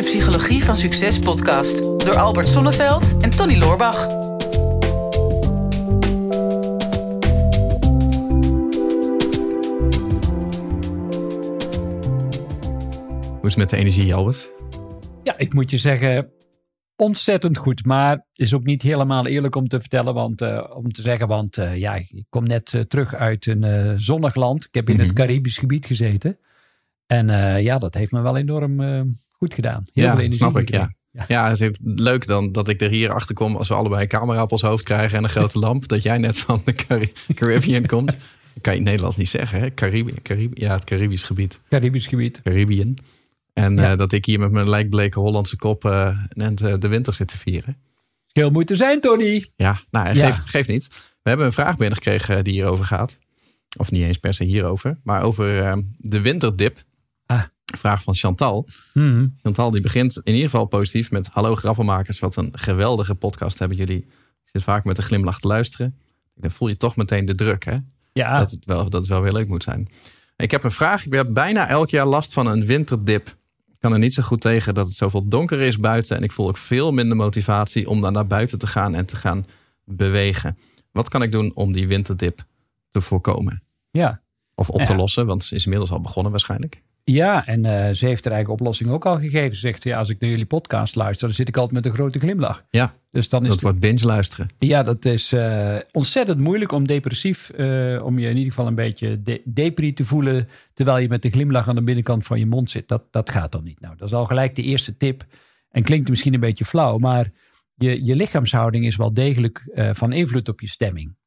de Psychologie van Succes podcast door Albert Sonneveld en Tony Loorbach. Hoe is het met de energie, Albert? Ja, ik moet je zeggen, ontzettend goed. Maar is ook niet helemaal eerlijk om te vertellen, want, eh, om te zeggen, want eh, ja, ik kom net eh, terug uit een zonnig land. Ik heb in het Mhm. Caribisch gebied gezeten. En ja, dat heeft me wel enorm goed gedaan. Heel ja, veel energie. snap ik, ja. Ja. Ja, het is leuk dan dat ik er hier achter kom als we allebei een camera op ons hoofd krijgen en een grote lamp. Dat jij net van de Cari- Caribbean komt. Dat kan je in het Nederlands niet zeggen, hè? Caribi Caribi ja, het Caribisch gebied. Caribisch gebied. Caribbean. En Ja. eh, dat ik hier met mijn lijkbleke Hollandse kop eh, net eh, de winter zit te vieren. Schil moeten zijn, Tony. Ja, nou, Ja. Geeft, geeft niet. We hebben een vraag binnengekregen die hierover gaat. Of niet eens per se hierover, maar over de winterdip. Ah. Vraag van Chantal. Mhm. Chantal die begint in ieder geval positief met... Hallo grappenmakers, wat een geweldige podcast hebben jullie. Ik zit vaak met een glimlach te luisteren. Dan voel je toch meteen de druk, hè? Ja, Dat, het wel, dat het wel weer leuk moet zijn. Ik heb een vraag. Ik heb bijna elk jaar last van een winterdip. Ik kan er niet zo goed tegen dat het zoveel donker is buiten. En ik voel ook veel minder motivatie om dan naar buiten te gaan en te gaan bewegen. Wat kan ik doen om die winterdip te voorkomen? ja. Of op Ja. te lossen, want ze is inmiddels al begonnen waarschijnlijk. Ja, en eh, ze heeft haar eigen oplossing ook al gegeven. Ze zegt, ja, als ik naar jullie podcast luister, dan zit ik altijd met een grote glimlach. Ja, Dus dan is dat wordt binge luisteren. Ja, dat is eh, ontzettend moeilijk om depressief, eh, om je in ieder geval een beetje de depri te voelen, terwijl je met de glimlach aan de binnenkant van je mond zit. Dat, dat gaat dan niet. Nou, dat is al gelijk de eerste tip. En klinkt misschien een beetje flauw, maar je, je lichaamshouding is wel degelijk van invloed op je stemming.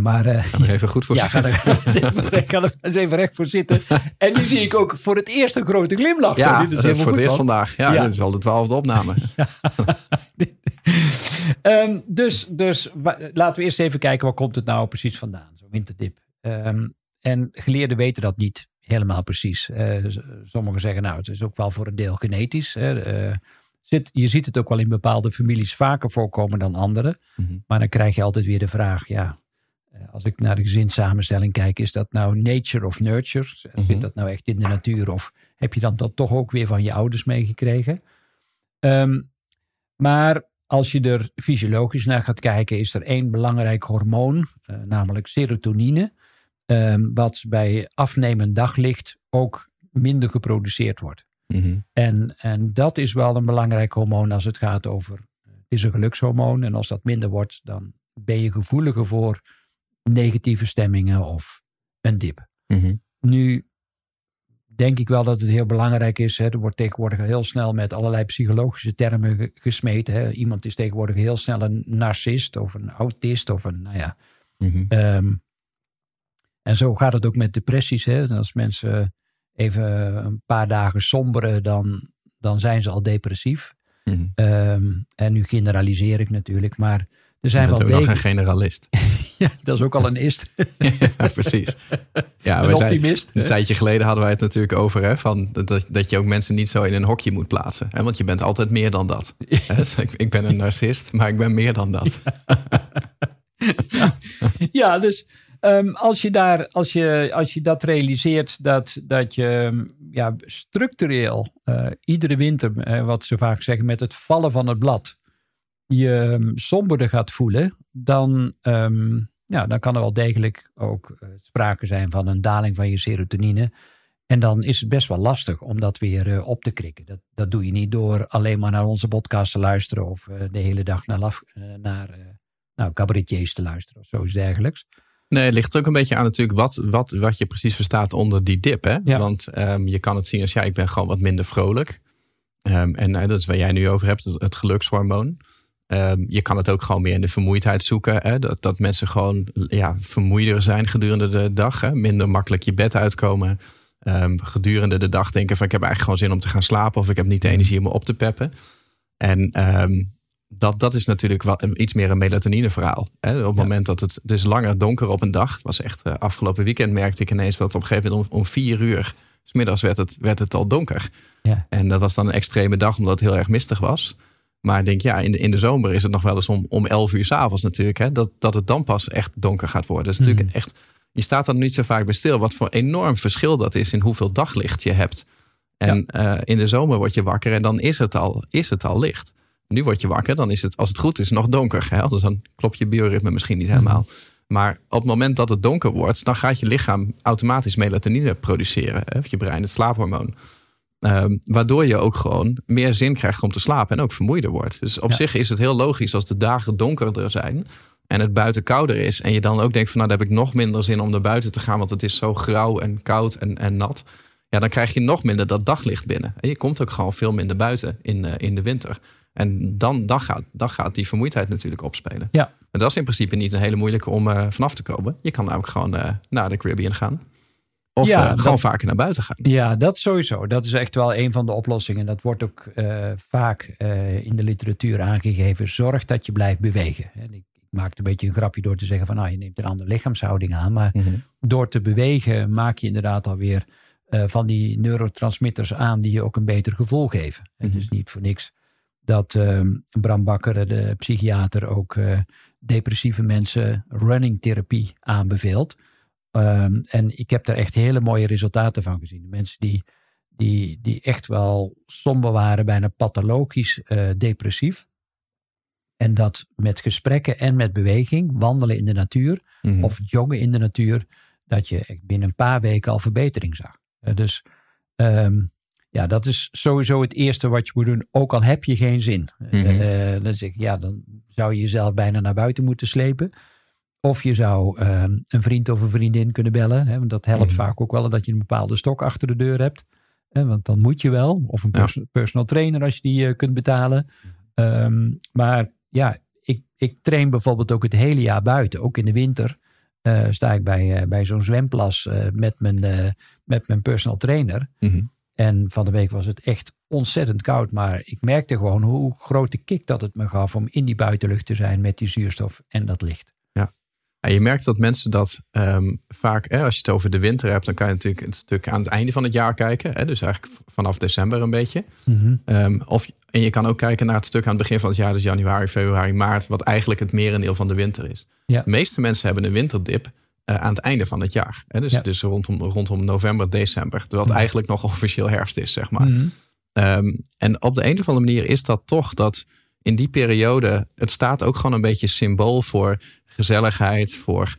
Maar Ga er even goed voor ja, ga zitten. er eens even, recht- ga er eens even recht voor zitten. En nu zie ik ook voor het eerst een grote glimlach. Ja, dat is voor het eerst vandaag. Ja, Ja. dit is al de twaalfde opname. Ehm, dus dus laten we eerst even kijken, waar komt het nou precies vandaan, zo'n winterdip. Ehm, en geleerden weten dat niet helemaal precies. Eh, sommigen zeggen, nou, het is ook wel voor een deel genetisch. Eh, zit, je ziet het ook wel in bepaalde families vaker voorkomen dan andere. Mhm. Maar dan krijg je altijd weer de vraag, ja, als ik naar de gezinssamenstelling kijk, is dat nou nature of nurture? Mhm. Zit dat nou echt in de natuur? Of heb je dan dat toch ook weer van je ouders meegekregen? Ehm, maar als je er fysiologisch naar gaat kijken, is er één belangrijk hormoon, eh, namelijk serotonine, ehm, wat bij afnemend daglicht ook minder geproduceerd wordt. Mhm. En, en dat is wel een belangrijk hormoon als het gaat over. Het is een gelukshormoon. En als dat minder wordt, dan ben je gevoeliger voor negatieve stemmingen of een dip. Mhm. Nu denk ik wel dat het heel belangrijk is. Hè, er wordt tegenwoordig heel snel met allerlei psychologische termen ge- gesmeten. Hè. Iemand is tegenwoordig heel snel een narcist of een autist of een, nou ja. Mhm. ehm, en zo gaat het ook met depressies. Hè. Als mensen even een paar dagen somberen, dan, dan zijn ze al depressief. Mhm. Ehm, en nu generaliseer ik natuurlijk, maar er Je zijn bent wel ook nog degelijk... een generalist. Ja, dat is ook al een ist. ja, precies. Ja, een wij zijn, optimist. een tijdje geleden hadden wij het natuurlijk over hè, van dat, dat je ook mensen niet zo in een hokje moet plaatsen. Hè, want je bent altijd meer dan dat. Dus ik, ik ben een narcist, maar ik ben meer dan dat. Ja, dus ehm, als, je daar, als, je, als je dat realiseert, dat, dat je ehm, ja, structureel eh, iedere winter, eh, wat ze vaak zeggen, met het vallen van het blad, je ehm, somberder gaat voelen, dan, ja, dan kan er wel degelijk ook eh, sprake zijn van een daling van je serotonine. En dan is het best wel lastig om dat weer eh, op te krikken. Dat, dat doe je niet door alleen maar naar onze podcast te luisteren of eh, de hele dag naar, laf, naar nou, cabaretiers te luisteren of zoiets dergelijks. Nee, het ligt er ook een beetje aan natuurlijk wat, wat, wat je precies verstaat onder die dip. Hè? Ja. Want ehm, je kan het zien als ja, ik ben gewoon wat minder vrolijk. Ehm, en eh, dat is waar jij nu over hebt, het, het gelukshormoon. Ehm, je kan het ook gewoon meer in de vermoeidheid zoeken. Hè? Dat, dat mensen gewoon ja, vermoeider zijn gedurende de dag. Hè? Minder makkelijk je bed uitkomen. Ehm, gedurende de dag denken van ik heb eigenlijk gewoon zin om te gaan slapen. Of ik heb niet de energie om me op te peppen. En ehm, dat, dat is natuurlijk wel iets meer een melatonine verhaal. Hè? Op het Ja. moment dat het dus langer donker op een dag. Het was echt eh, afgelopen weekend merkte ik ineens dat op een gegeven moment om, om vier uur. 's middags werd het, werd het al donker. Ja. En dat was dan een extreme dag omdat het heel erg mistig was. Maar ik denk, ja, in de, in de zomer is het nog wel eens om, om 11 uur s'avonds natuurlijk. Hè, dat, dat het dan pas echt donker gaat worden. Dat is natuurlijk Mhm. echt, je staat er niet zo vaak bij stil. Wat voor enorm verschil dat is in hoeveel daglicht je hebt. En uh, in de zomer word je wakker en dan is het al, is het al licht. Nu word je wakker, dan is het, als het goed is, nog donker. Hè? Dus dan klopt je bioritme misschien niet helemaal. Mm. Maar op het moment dat het donker wordt, dan gaat je lichaam automatisch melatonine produceren. Hè? Je brein, het slaaphormoon. Um, waardoor je ook gewoon meer zin krijgt om te slapen en ook vermoeider wordt. Dus op zich is het heel logisch als de dagen donkerder zijn en het buiten kouder is. En je dan ook denkt van nou, dan heb ik nog minder zin om naar buiten te gaan, want het is zo grauw en koud en, en nat. Ja, dan krijg je nog minder dat daglicht binnen. En je komt ook gewoon veel minder buiten in, uh, in de winter. En dan, dan, gaat, dan gaat die vermoeidheid natuurlijk opspelen. Ja. En dat is in principe niet een hele moeilijke om uh, vanaf te komen. Je kan namelijk gewoon uh, naar de Caribbean gaan. Of ja, uh, gewoon vaker naar buiten gaan. Ja, dat sowieso. Dat is echt wel een van de oplossingen. Dat wordt ook vaak in de literatuur aangegeven. Zorg dat je blijft bewegen. En ik, ik maak een beetje een grapje door te zeggen van... nou, je neemt een andere lichaamshouding aan. Maar mm -hmm. door te bewegen maak je inderdaad alweer... van die neurotransmitters aan die je ook een beter gevoel geven. En mm -hmm. dus niet voor niks dat uh, Bram Bakker, de psychiater, ook depressieve mensen running therapie aanbeveelt. Um, en ik heb daar echt hele mooie resultaten van gezien. Mensen die, die, die echt wel somber waren, bijna pathologisch uh, depressief. En dat met gesprekken en met beweging, wandelen in de natuur mm -hmm. of joggen in de natuur, dat je binnen een paar weken al verbetering zag. Uh, dus um, ja, dat is sowieso het eerste wat je moet doen, ook al heb je geen zin. Mm -hmm. uh, dan zeg ik, ja, dan zou je jezelf bijna naar buiten moeten slepen. Of je zou uh, een vriend of een vriendin kunnen bellen. Hè, want dat helpt mm vaak ook wel dat je een bepaalde stok achter de deur hebt. Hè, want dan moet je wel. Of een pers ja. personal trainer als je die uh, kunt betalen. Um, maar ja, ik, ik train bijvoorbeeld ook het hele jaar buiten. Ook in de winter uh, sta ik bij, bij zo'n zwemplas met, mijn, met mijn personal trainer. Mhm. Mm -hmm. En van de week was het echt ontzettend koud. Maar ik merkte gewoon hoe grote kick dat het me gaf om in die buitenlucht te zijn met die zuurstof en dat licht. En je merkt dat mensen dat um, vaak, hè, als je het over de winter hebt, dan kan je natuurlijk een stuk aan het einde van het jaar kijken. Hè, dus eigenlijk vanaf december een beetje. Mm -hmm. um, of, en je kan ook kijken naar het stuk aan het begin van het jaar, dus januari, februari, maart, wat eigenlijk het merendeel van de winter is. Ja. De meeste mensen hebben een winterdip uh, aan het einde van het jaar. Hè? Dus, Ja. dus rondom, rondom november, december. Terwijl het Mhm. eigenlijk nog officieel herfst is, zeg maar. Mhm. Ehm, en op de een of andere manier is dat toch dat in die periode, het staat ook gewoon een beetje symbool voor gezelligheid, voor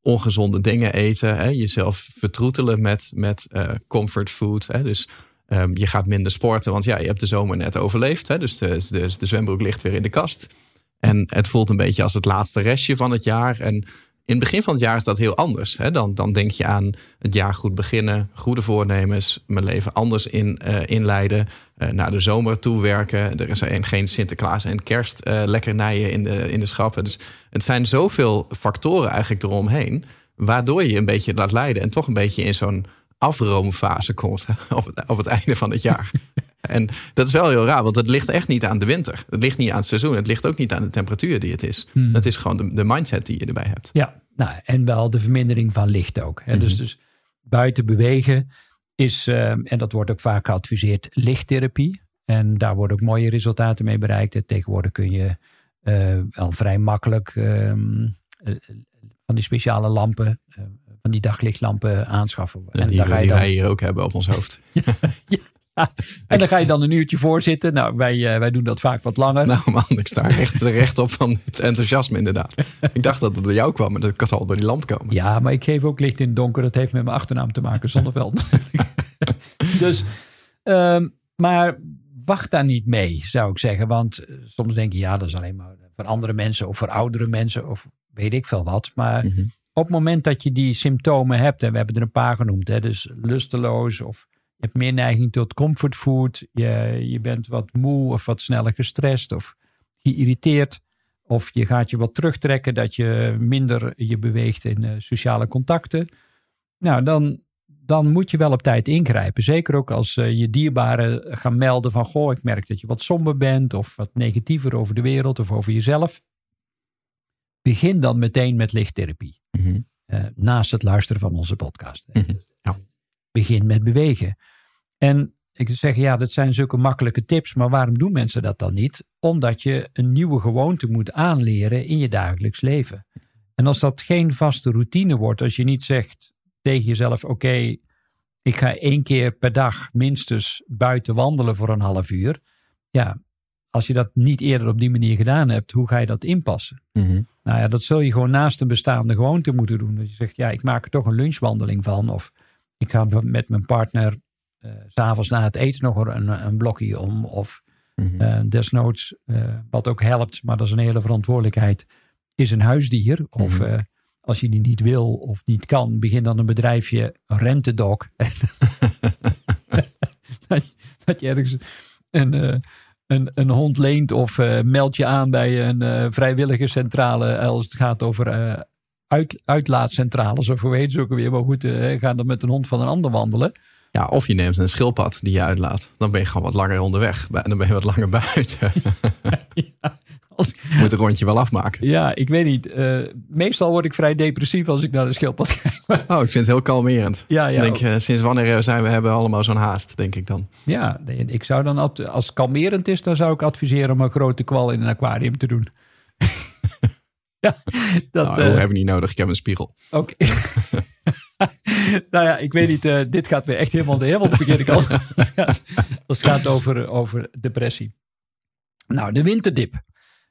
ongezonde dingen eten, hè? jezelf vertroetelen met, met uh, comfort food. Hè? Dus um, je gaat minder sporten, want ja, je hebt de zomer net overleefd. Hè? Dus de, de, de zwembroek ligt weer in de kast. En het voelt een beetje als het laatste restje van het jaar. En in het begin van het jaar is dat heel anders. Hè? Dan, dan denk je aan het jaar goed beginnen, goede voornemens, mijn leven anders in, uh, inleiden, uh, naar de zomer toe werken. Er is een, geen Sinterklaas en kerst uh, lekkernijen in de, in de schappen. Dus het zijn zoveel factoren eigenlijk eromheen, waardoor je een beetje laat leiden en toch een beetje in zo'n afroomfase komt op het, op het einde van het jaar. En dat is wel heel raar, want het ligt echt niet aan de winter. Het ligt niet aan het seizoen. Het ligt ook niet aan de temperatuur die het is. Hmm. Het is gewoon de, de, mindset die je erbij hebt. Ja, nou, en wel de vermindering van licht ook. Hè. Mm -hmm. dus, dus buiten bewegen is, uh, en dat wordt ook vaak geadviseerd, lichttherapie. En daar worden ook mooie resultaten mee bereikt. En tegenwoordig kun je uh, wel vrij makkelijk uh, van die speciale lampen, van die daglichtlampen aanschaffen. En die, daar ga je die dan... wij hier ook hebben op ons hoofd. ja, ja. En dan ga je dan een uurtje voor zitten. Nou, wij, uh, wij doen dat vaak wat langer. Nou man, ik sta echt recht op van het enthousiasme inderdaad. Ik dacht dat het door jou kwam, maar dat kan al door die lamp komen. Ja, maar ik geef ook licht in het donker. Dat heeft met mijn achternaam te maken, Zonneveld. dus, um, maar wacht daar niet mee, zou ik zeggen. Want uh, soms denk je, ja, dat is alleen maar voor andere mensen of voor oudere mensen of weet ik veel wat. Maar mm -hmm. op het moment dat je die symptomen hebt, en we hebben er een paar genoemd, hè, dus lusteloos of je hebt meer neiging tot comfortfood. Je, je bent wat moe of wat sneller gestrest of geïrriteerd. Of je gaat je wat terugtrekken dat je minder je beweegt in uh, sociale contacten. Nou, dan, dan moet je wel op tijd ingrijpen. Zeker ook als uh, je dierbaren gaan melden van... Goh, ik merk dat je wat somber bent of wat negatiever over de wereld of over jezelf. Begin dan meteen met lichttherapie. Mm -hmm. uh, naast het luisteren van onze podcast. Mm -hmm. Begin met bewegen. En ik zeg, ja, dat zijn zulke makkelijke tips, maar waarom doen mensen dat dan niet? Omdat je een nieuwe gewoonte moet aanleren in je dagelijks leven. En als dat geen vaste routine wordt, als je niet zegt tegen jezelf, oké, okay, ik ga één keer per dag minstens buiten wandelen voor een half uur. Ja, als je dat niet eerder op die manier gedaan hebt, hoe ga je dat inpassen? Mhm. Nou ja, dat zul je gewoon naast een bestaande gewoonte moeten doen. Dat je zegt, ja, ik maak er toch een lunchwandeling van. Of ik ga met mijn partner uh, s'avonds na het eten nog een, een blokje om. Of Mhm. uh, desnoods, uh, wat ook helpt, maar dat is een hele verantwoordelijkheid, is een huisdier. Of Mhm. als je die niet wil of niet kan, begin dan een bedrijfje Rentedog. dat, je, dat je ergens een, een, een hond leent of uh, meld je aan bij een uh, vrijwilligerscentrale als het gaat over uh, uit, uitlaatcentrales of hoe heet ze ook weer. Maar goed, uh, ga dan met een hond van een ander wandelen. Ja, of je neemt een schildpad die je uitlaat. Dan ben je gewoon wat langer onderweg. Dan ben je wat langer buiten. ja, als... Moet een rondje wel afmaken. Ja, ik weet niet. Uh, meestal word ik vrij depressief als ik naar de schildpad kijk. Oh, ik vind het heel kalmerend. Ja, ja. Denk, uh, sinds wanneer zijn we hebben allemaal zo'n haast, denk ik dan. Ja, ik zou dan, als het kalmerend is, dan zou ik adviseren om een grote kwal in een aquarium te doen. Ja, dat nou, uh, heb ik niet nodig. Ik heb een spiegel. Oké. Okay. nou ja, ik weet niet. Uh, dit gaat weer echt helemaal de helemaal de verkeerde kant. als het gaat, als het gaat over, over depressie. Nou, de winterdip.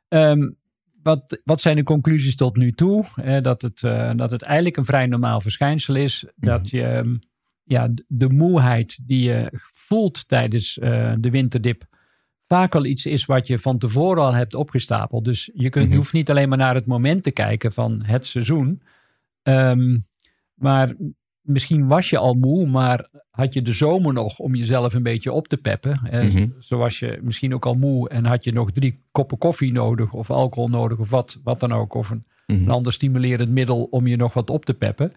Um, wat, wat zijn de conclusies tot nu toe? Eh, dat, het, uh, dat het eigenlijk een vrij normaal verschijnsel is. Mm. Dat je um, ja, de moeheid die je voelt tijdens de winterdip vaak al iets is wat je van tevoren al hebt opgestapeld. Dus je, kunt, je hoeft niet alleen maar naar het moment te kijken van het seizoen. Um, maar misschien was je al moe, maar had je de zomer nog om jezelf een beetje op te peppen. Mhm. Eh, mm-hmm. Zo was je misschien ook al moe en had je nog drie koppen koffie nodig of alcohol nodig of wat, wat dan ook. Of een, Mhm. een ander stimulerend middel om je nog wat op te peppen.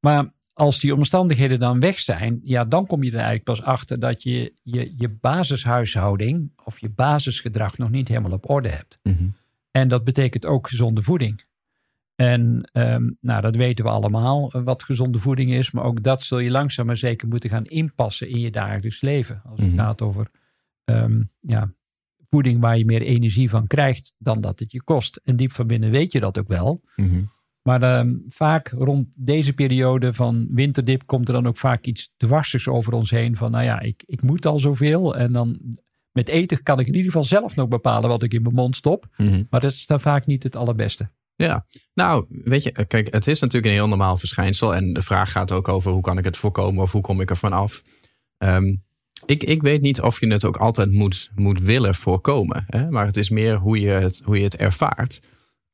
Maar als die omstandigheden dan weg zijn, ja, dan kom je er eigenlijk pas achter dat je je, je basishuishouding of je basisgedrag nog niet helemaal op orde hebt. Mhm. En dat betekent ook gezonde voeding. En um, nou, dat weten we allemaal, uh, wat gezonde voeding is. Maar ook dat zul je langzaam maar zeker moeten gaan inpassen in je dagelijks leven. Als het Mhm. gaat over um, ja, voeding waar je meer energie van krijgt dan dat het je kost. En diep van binnen weet je dat ook wel. Mhm. Maar um, vaak rond deze periode van winterdip komt er dan ook vaak iets dwarsigs over ons heen. Van nou ja, ik, ik moet al zoveel. En dan met eten kan ik in ieder geval zelf nog bepalen wat ik in mijn mond stop. Mhm. Maar dat is dan vaak niet het allerbeste. Ja, nou, weet je, kijk, het is natuurlijk een heel normaal verschijnsel. En de vraag gaat ook over hoe kan ik het voorkomen of hoe kom ik er van af. Ehm, ik, ik weet niet of je het ook altijd moet, moet willen voorkomen. Hè? Maar het is meer hoe je het, hoe je het ervaart.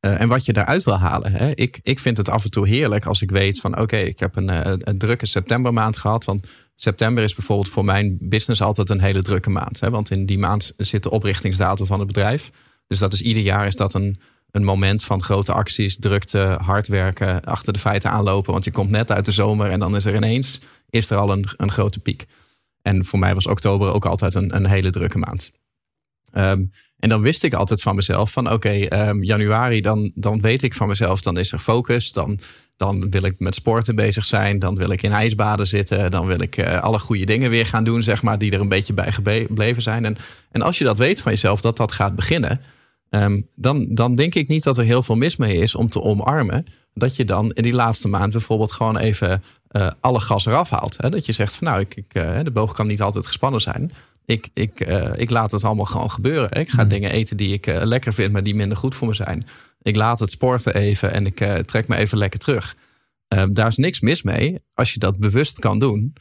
Eh, en wat je daaruit wil halen. Hè? Ik, ik vind het af en toe heerlijk als ik weet van oké, ik heb een, eh, een drukke septembermaand gehad. Want september is bijvoorbeeld voor mijn business altijd een hele drukke maand. Hè? Want in die maand zit de oprichtingsdatum van het bedrijf. Dus dat is ieder jaar is dat een, een moment van grote acties, drukte, hard werken, achter de feiten aanlopen. Want je komt net uit de zomer en dan is er ineens is er al een, een grote piek. En voor mij was oktober ook altijd een, een hele drukke maand. Ehm, en dan wist ik altijd van mezelf van oké, ehm, januari, dan, dan weet ik van mezelf, dan is er focus. Dan, dan wil ik met sporten bezig zijn. Dan wil ik in ijsbaden zitten. Dan wil ik eh, alle goede dingen weer gaan doen, zeg maar, die er een beetje bij gebleven zijn. En, en als je dat weet van jezelf, dat dat gaat beginnen, ehm, dan, dan denk ik niet dat er heel veel mis mee is om te omarmen. Dat je dan in die laatste maand bijvoorbeeld gewoon even eh, alle gas eraf haalt. Hè? Dat je zegt van nou, ik, ik, eh, de boog kan niet altijd gespannen zijn. Ik, ik, eh, ik laat het allemaal gewoon gebeuren. Ik ga Mm. dingen eten die ik eh, lekker vind, maar die minder goed voor me zijn. Ik laat het sporten even en ik eh, trek me even lekker terug. Ehm, daar is niks mis mee als je dat bewust kan doen.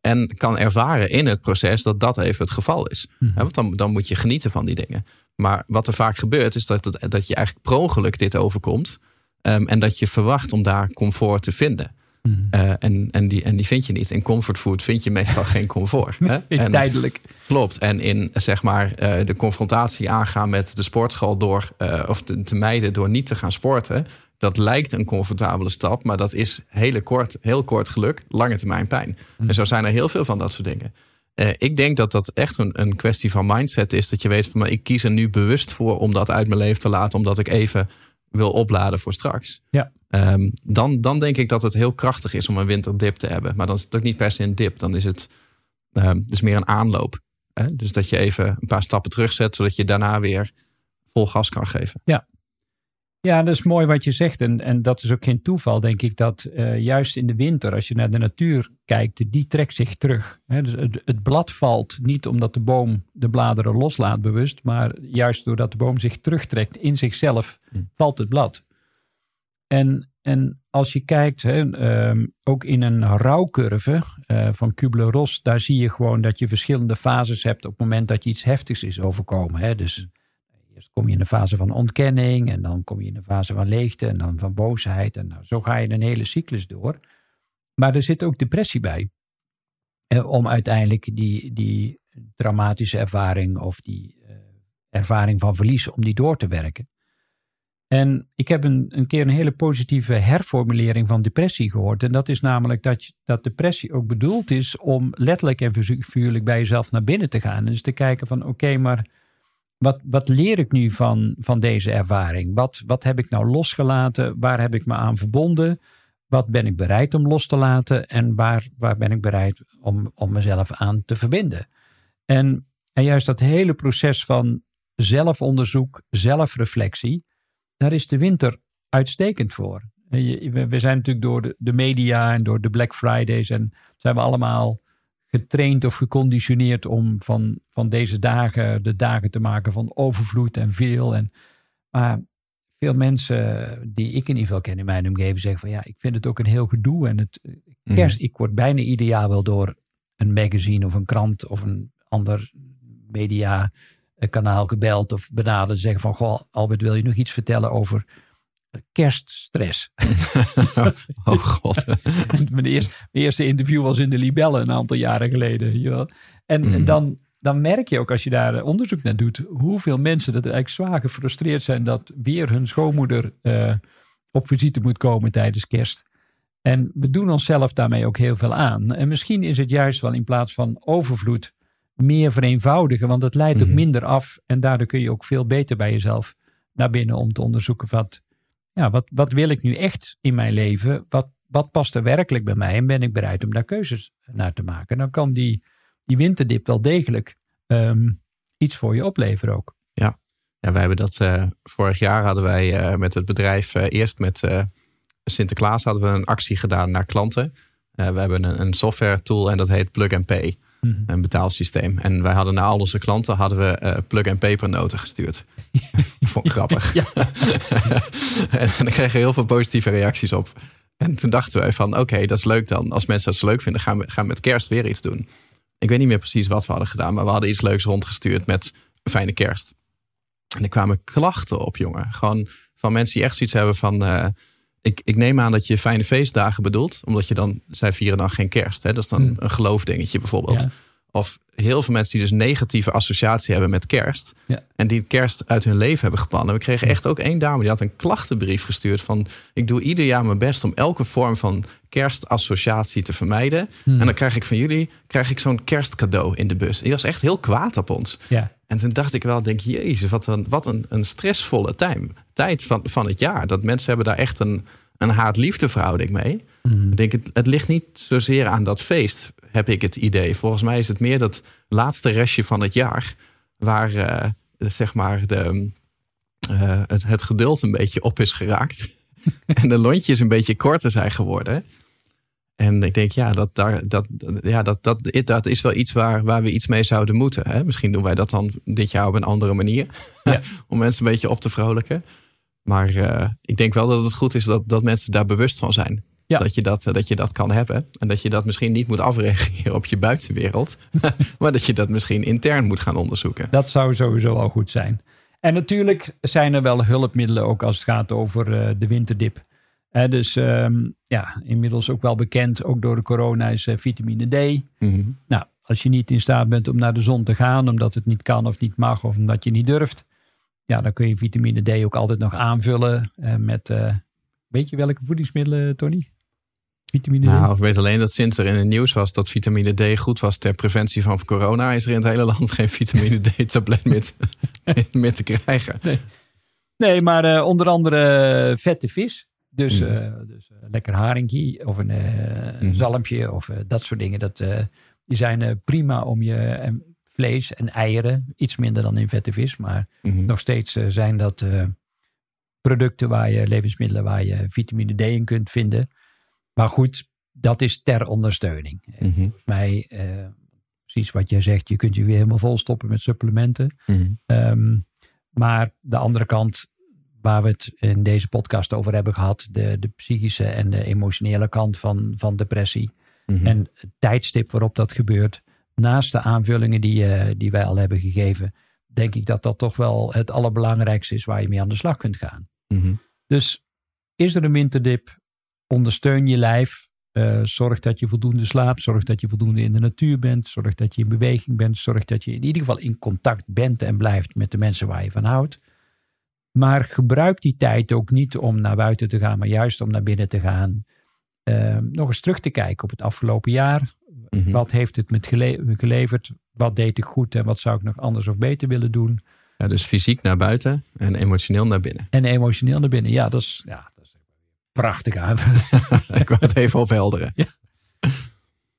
En kan ervaren in het proces dat dat even het geval is. Hè, Want dan, dan moet je genieten van die dingen. Maar wat er vaak gebeurt is dat, het- dat je eigenlijk per ongeluk dit overkomt. Ehm, en dat je verwacht om daar comfort te vinden. Mhm. Eh, en, en, die, en die vind je niet. In comfortfood vind je meestal geen comfort. Hè? En, Tijdelijk. Klopt. En in zeg maar eh, de confrontatie aangaan met de sportschool door eh, of te, te mijden door niet te gaan sporten. Dat lijkt een comfortabele stap, maar dat is hele kort, heel kort geluk, lange termijn pijn. Mm. En zo zijn er heel veel van dat soort dingen. Ik denk dat dat echt een, een kwestie van mindset is. Dat je weet van, maar ik kies er nu bewust voor om dat uit mijn leven te laten, omdat ik even wil opladen voor straks. Ja. Ehm, dan, dan denk ik dat het heel krachtig is om een winterdip te hebben. Maar dan is het ook niet per se een dip. Dan is het ehm, dus meer een aanloop. Hè? Dus dat je even een paar stappen terugzet, zodat je daarna weer vol gas kan geven. Ja, dat is mooi wat je zegt. En, en dat is ook geen toeval, denk ik, dat uh, juist in de winter, als je naar de natuur kijkt, die trekt zich terug. He, dus het, het, blad valt niet omdat de boom de bladeren loslaat bewust, maar juist doordat de boom zich terugtrekt in zichzelf, hm. valt het blad. En, en als je kijkt, hè, um, ook in een rouwcurve uh, van Kubler-Ross, daar zie je gewoon dat je verschillende fases hebt op het moment dat je iets heftigs is overkomen. Hè. Dus. Eerst kom je in de fase van ontkenning en dan kom je in de fase van leegte en dan van boosheid. En nou, zo ga je een hele cyclus door. Maar er zit ook depressie bij. Eh, om uiteindelijk die, die traumatische ervaring of die eh, ervaring van verlies, om die door te werken. En ik heb een, een keer een hele positieve herformulering van depressie gehoord. En dat is namelijk dat, dat depressie ook bedoeld is om letterlijk en figuurlijk bij jezelf naar binnen te gaan. Dus te kijken van oké, maar wat, wat leer ik nu van, van deze ervaring? Wat, wat heb ik nou losgelaten? Waar heb ik me aan verbonden? Wat ben ik bereid om los te laten? En waar, waar ben ik bereid om, om mezelf aan te verbinden? En, en juist dat hele proces van zelfonderzoek, zelfreflectie, daar is de winter uitstekend voor. We zijn natuurlijk door de, media en door de Black Fridays en zijn we allemaal getraind of geconditioneerd om van, van deze dagen de dagen te maken van overvloed en veel. En, maar veel mensen die ik in ieder geval ken in mijn omgeving zeggen van ja, ik vind het ook een heel gedoe. En het mhm. kerst, ik word bijna ieder jaar wel door een magazine of een krant of een ander media kanaal gebeld of benaderd. Zeggen van goh, Albert, wil je nog iets vertellen over kerststress. oh god. mijn, eerste, mijn, eerste, interview was in de Libelle een aantal jaren geleden. En, en, mm. dan, dan merk je ook als je daar onderzoek naar doet, hoeveel mensen dat eigenlijk zwaar gefrustreerd zijn dat weer hun schoonmoeder uh, op visite moet komen tijdens kerst. En we doen onszelf daarmee ook heel veel aan. En misschien is het juist wel in plaats van overvloed meer vereenvoudigen, want het leidt ook mm. minder af. En daardoor kun je ook veel beter bij jezelf naar binnen om te onderzoeken wat, ja, wat, wat wil ik nu echt in mijn leven? Wat, wat past er werkelijk bij mij? En ben ik bereid om daar keuzes naar te maken? Dan kan die, die winterdip wel degelijk ehm, iets voor je opleveren ook. Ja, ja wij hebben dat uh, vorig jaar hadden wij uh, met het bedrijf uh, eerst met Sinterklaas hadden we een actie gedaan naar klanten. we hebben een, een software tool en dat heet Plug and Pay. Mhm. Een betaalsysteem. En wij hadden naar al onze klanten hadden we uh, plug and paper noten gestuurd. Vond ik grappig. en, dan kregen we heel veel positieve reacties op. En toen dachten wij van oké, dat is leuk dan. Als mensen dat leuk vinden, gaan we, gaan we met kerst weer iets doen. Ik weet niet meer precies wat we hadden gedaan, maar we hadden iets leuks rondgestuurd met een fijne kerst. En er kwamen klachten op, jongen. Gewoon van mensen die echt zoiets hebben van. Uh, ik, ik neem aan dat je fijne feestdagen bedoelt, omdat je dan, zij vieren dan geen kerst. Hè? Dat is dan hmm. een geloofdingetje bijvoorbeeld. Of heel veel mensen die dus negatieve associatie hebben met kerst. Ja. En die kerst uit hun leven hebben gepannen. We kregen echt ook één dame die had een klachtenbrief gestuurd van... ik doe ieder jaar mijn best om elke vorm van kerstassociatie te vermijden. Hmm. En dan krijg ik van jullie krijg ik zo'n kerstcadeau in de bus. Die was echt heel kwaad op ons. Ja. En toen dacht ik wel, denk jezus, wat een, wat een, een stressvolle tijd, tijd van, van het jaar. Dat mensen hebben daar echt een, een haat-liefde verhouding mee. Mm. Ik denk, het, het ligt niet zozeer aan dat feest, heb ik het idee. Volgens mij is het meer dat laatste restje van het jaar... waar uh, zeg maar de, uh, het, het geduld een beetje op is geraakt. en de lontjes een beetje korter zijn geworden. En ik denk, ja, dat, daar, dat, ja, dat, dat, dat is wel iets waar, waar we iets mee zouden moeten. Hè? Misschien doen wij dat dan dit jaar op een andere manier. Ja. Om mensen een beetje op te vrolijken. Maar uh, ik denk wel dat het goed is dat, dat mensen daar bewust van zijn. Ja. Dat, je dat, dat je dat kan hebben. En dat je dat misschien niet moet afreageren op je buitenwereld. maar dat je dat misschien intern moet gaan onderzoeken. Dat zou sowieso al goed zijn. En natuurlijk zijn er wel hulpmiddelen ook als het gaat over uh, de winterdip dus um, ja, inmiddels ook wel bekend, ook door de corona, is uh, vitamine D. Mhm. Nou, als je niet in staat bent om naar de zon te gaan, omdat het niet kan of niet mag, of omdat je niet durft, ja, dan kun je vitamine D ook altijd nog aanvullen uh, met, uh, weet je welke voedingsmiddelen, Tony? Vitamine D? Nou, ik weet alleen dat sinds er in het nieuws was dat vitamine D goed was ter preventie van corona, is er in het hele land geen vitamine D-tablet meer, meer, te krijgen. Nee, nee maar onder andere vette vis. Dus, mm. uh, dus uh, lekker haringje of een, uh, mm. zalmpje of dat soort dingen. Dat, die zijn prima om je vlees en eieren. Iets minder dan in vette vis. Maar mm-hmm. nog steeds zijn dat producten waar je, levensmiddelen waar je vitamine D in kunt vinden. Maar goed, dat is ter ondersteuning. Mhm. Volgens mij, eh, precies wat jij zegt, je kunt je weer helemaal volstoppen met supplementen. Mhm. Ehm, maar de andere kant, waar we het in deze podcast over hebben gehad, de, de psychische en de emotionele kant van, van depressie. Mhm. En het tijdstip waarop dat gebeurt, naast de aanvullingen die, eh, die wij al hebben gegeven, denk ik dat dat toch wel het allerbelangrijkste is waar je mee aan de slag kunt gaan. Mhm. Dus is er een winterdip? Ondersteun je lijf. Eh, zorg dat je voldoende slaapt. Zorg dat je voldoende in de natuur bent. Zorg dat je in beweging bent. Zorg dat je in ieder geval in contact bent en blijft met de mensen waar je van houdt. Maar gebruik die tijd ook niet om naar buiten te gaan, maar juist om naar binnen te gaan. Eh, nog eens terug te kijken op het afgelopen jaar. Mhm. Wat heeft het met gele- geleverd? Wat deed ik goed en wat zou ik nog anders of beter willen doen? Ja, dus fysiek naar buiten en emotioneel naar binnen. En emotioneel naar binnen. Ja, dat is, ja, dat is prachtig aan. Ik wil het even ophelderen.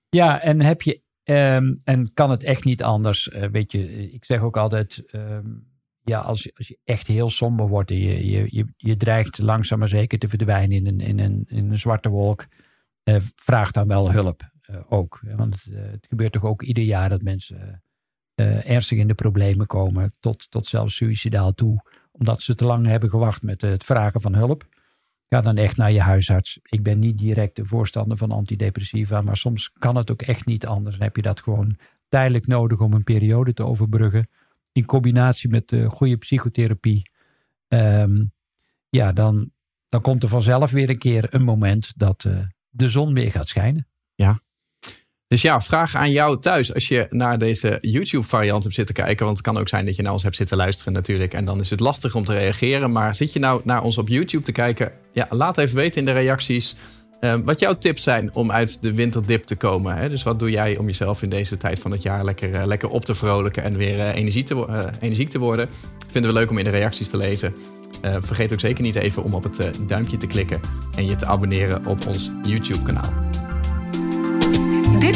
Ja, en heb je. ehm, en kan het echt niet anders? Eh, weet je, ik zeg ook altijd. ehm, ja, als, je- als je echt heel somber wordt en je, je, je, je dreigt langzaam maar zeker te verdwijnen in een, in een, in een zwarte wolk. eh, vraag dan wel hulp ook. hè, Want het, eh, het gebeurt toch ook ieder jaar dat mensen eh, ernstig in de problemen komen. Tot, tot zelfs suicidaal toe. Omdat ze te lang hebben gewacht met het vragen van hulp. Ga dan echt naar je huisarts. Ik ben niet direct de voorstander van antidepressiva, maar soms kan het ook echt niet anders. Dan heb je dat gewoon tijdelijk nodig om een periode te overbruggen. In combinatie met de goede psychotherapie. Ehm, ja, dan, dan komt er vanzelf weer een keer een moment dat eh, de zon weer gaat schijnen. Dus ja, vraag aan jou thuis als je naar deze YouTube-variant hebt zitten kijken. Want het kan ook zijn dat je naar ons hebt zitten luisteren natuurlijk. En dan is het lastig om te reageren. Maar zit je nou naar ons op YouTube te kijken? Ja, laat even weten in de reacties eh, wat jouw tips zijn om uit de winterdip te komen. Hè? Dus wat doe jij om jezelf in deze tijd van het jaar lekker, eh, lekker op te vrolijken en weer eh, energie te, eh, energiek te worden? Vinden we leuk om in de reacties te lezen. Vergeet ook zeker niet even om op het duimpje te klikken en je te abonneren op ons YouTube-kanaal.